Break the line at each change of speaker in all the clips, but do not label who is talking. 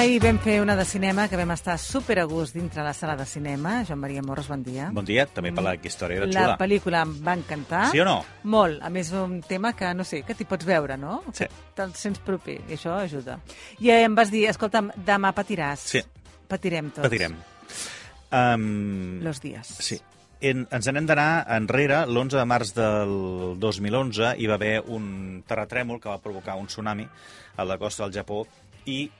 Ahir vam fer una de cinema que vam estar super a gust dintre la sala de cinema. Joan Maria Morros, bon dia.
Bon dia, també per la història era
La
xula.
pel·lícula em va encantar.
Sí o no?
Molt. A més, un tema que, no sé, que t'hi pots veure, no?
Sí.
Te'l sents proper, i això ajuda. I eh, em vas dir, escolta'm, demà patiràs.
Sí.
Patirem tots.
Patirem. Um,
Los dies.
Sí. En, ens n'hem d'anar enrere. L'11 de març del 2011 hi va haver un terratrèmol que va provocar un tsunami a la costa del Japó i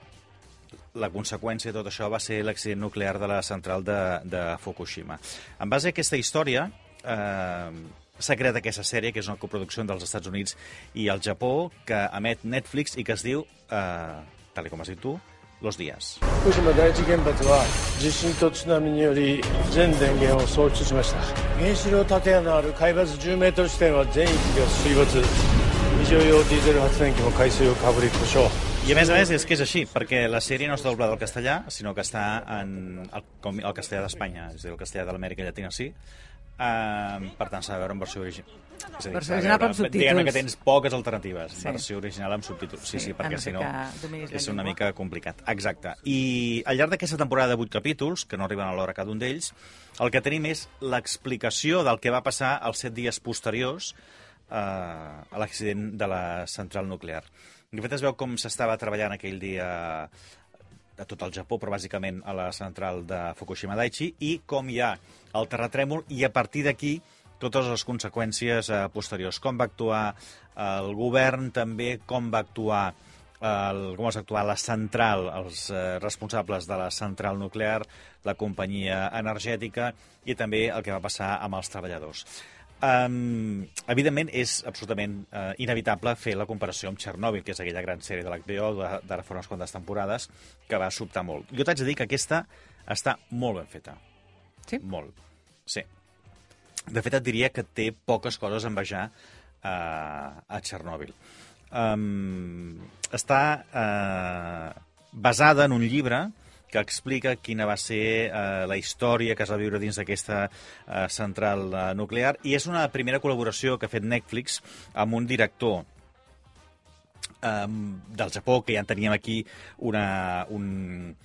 la conseqüència de tot això va ser l'accident nuclear de la central de, de Fukushima. En base a aquesta història, eh, s'ha creat aquesta sèrie, que és una coproducció dels Estats Units i el Japó, que emet Netflix i que es diu, eh, tal i com has dit tu, Los Días.
福島第一原発は地震と津波により全電源を喪失しました原子炉建屋のある海抜10メートル地点は全域が水没非常用ディーゼル発電機も海水をかぶり故障
I a més a més és que és així, perquè la sèrie no està doblada al castellà, sinó que està en el, com el castellà d'Espanya, és a dir, el castellà de l'Amèrica Llatina sí. Uh, per tant, s'ha de veure en versió original. És a dir,
Versió original
veure-
amb subtítols.
Diguem-ne que tens poques alternatives.
Sí.
Versió original amb subtítols. Sí,
Sí,
sí, perquè si no és una mica complicat. Exacte. I al llarg d'aquesta temporada de 8 capítols, que no arriben a l'hora cada un d'ells, el que tenim és l'explicació del que va passar els 7 dies posteriors eh, a l'accident de la central nuclear. De fet, es veu com s'estava treballant aquell dia a tot el Japó, però bàsicament a la central de Fukushima Daiichi, i com hi ha el terratrèmol, i a partir d'aquí totes les conseqüències eh, posteriors. Com va actuar el govern, també com va actuar el, com va actuar la central, els eh, responsables de la central nuclear, la companyia energètica i també el que va passar amb els treballadors. Um, evidentment, és absolutament uh, inevitable fer la comparació amb Chernobyl, que és aquella gran sèrie de l'HBO d'ara fa unes quantes temporades, que va sobtar molt. Jo t'haig de dir que aquesta està molt ben feta.
Sí?
Molt. Sí. De fet, et diria que té poques coses a envejar uh, a Chernobyl. Um, està uh, basada en un llibre que explica quina va ser eh, la història que es va viure dins d'aquesta eh, central eh, nuclear i és una primera col·laboració que ha fet Netflix amb un director um, del Japó, que ja en teníem aquí una, un,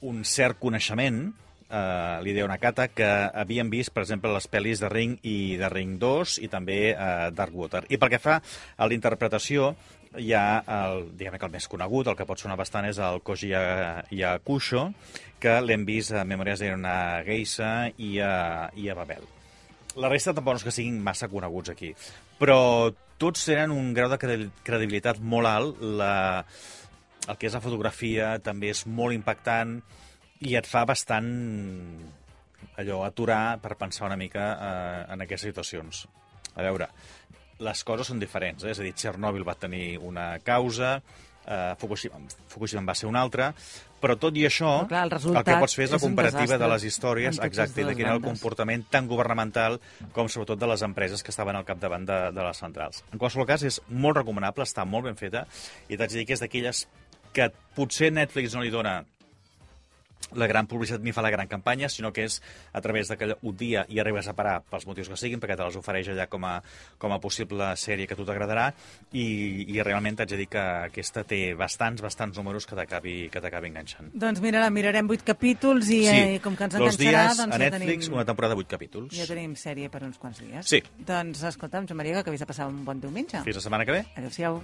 un cert coneixement, uh, l'Hideo Nakata, que havien vist, per exemple, les pel·lis de Ring i de Ring 2 i també uh, Darkwater. I pel que fa a la interpretació, hi ha el, diguem que el més conegut, el que pot sonar bastant, és el Koji Ya- Yakusho, que l'hem vist a Memòries d'una geisha i a, i a Babel. La resta tampoc no és que siguin massa coneguts aquí, però tots tenen un grau de credi- credibilitat molt alt. La, el que és la fotografia també és molt impactant i et fa bastant allò, aturar per pensar una mica eh, en aquestes situacions. A veure, les coses són diferents, eh? és a dir, Chernobyl va tenir una causa, eh, Fukushima, Fukushima en va ser una altra, però tot i això,
Però clar, el
el que pots fer és la comparativa de les històries, exacte, i de quin era el comportament tant governamental com sobretot de les empreses que estaven al capdavant de, de les centrals. En qualsevol cas, és molt recomanable, està molt ben feta, i t'haig de dir que és d'aquelles que potser Netflix no li dona la gran publicitat ni fa la gran campanya, sinó que és a través de que un dia hi arribes a parar pels motius que siguin, perquè te les ofereix allà com a, com a possible sèrie que a tu t'agradarà, i, i realment t'haig de dir que aquesta té bastants, bastants números que t'acabi que t'acabi enganxant.
Doncs mira, la mirarem vuit capítols i eh, com que ens enganxarà,
dies
doncs
a
ja
Netflix,
tenim...
una temporada de 8 capítols.
Ja tenim sèrie per uns quants dies.
Sí.
Doncs escolta'm, Joan Maria, que acabis de passar un bon diumenge.
Fins la setmana que ve.
Adéu-siau.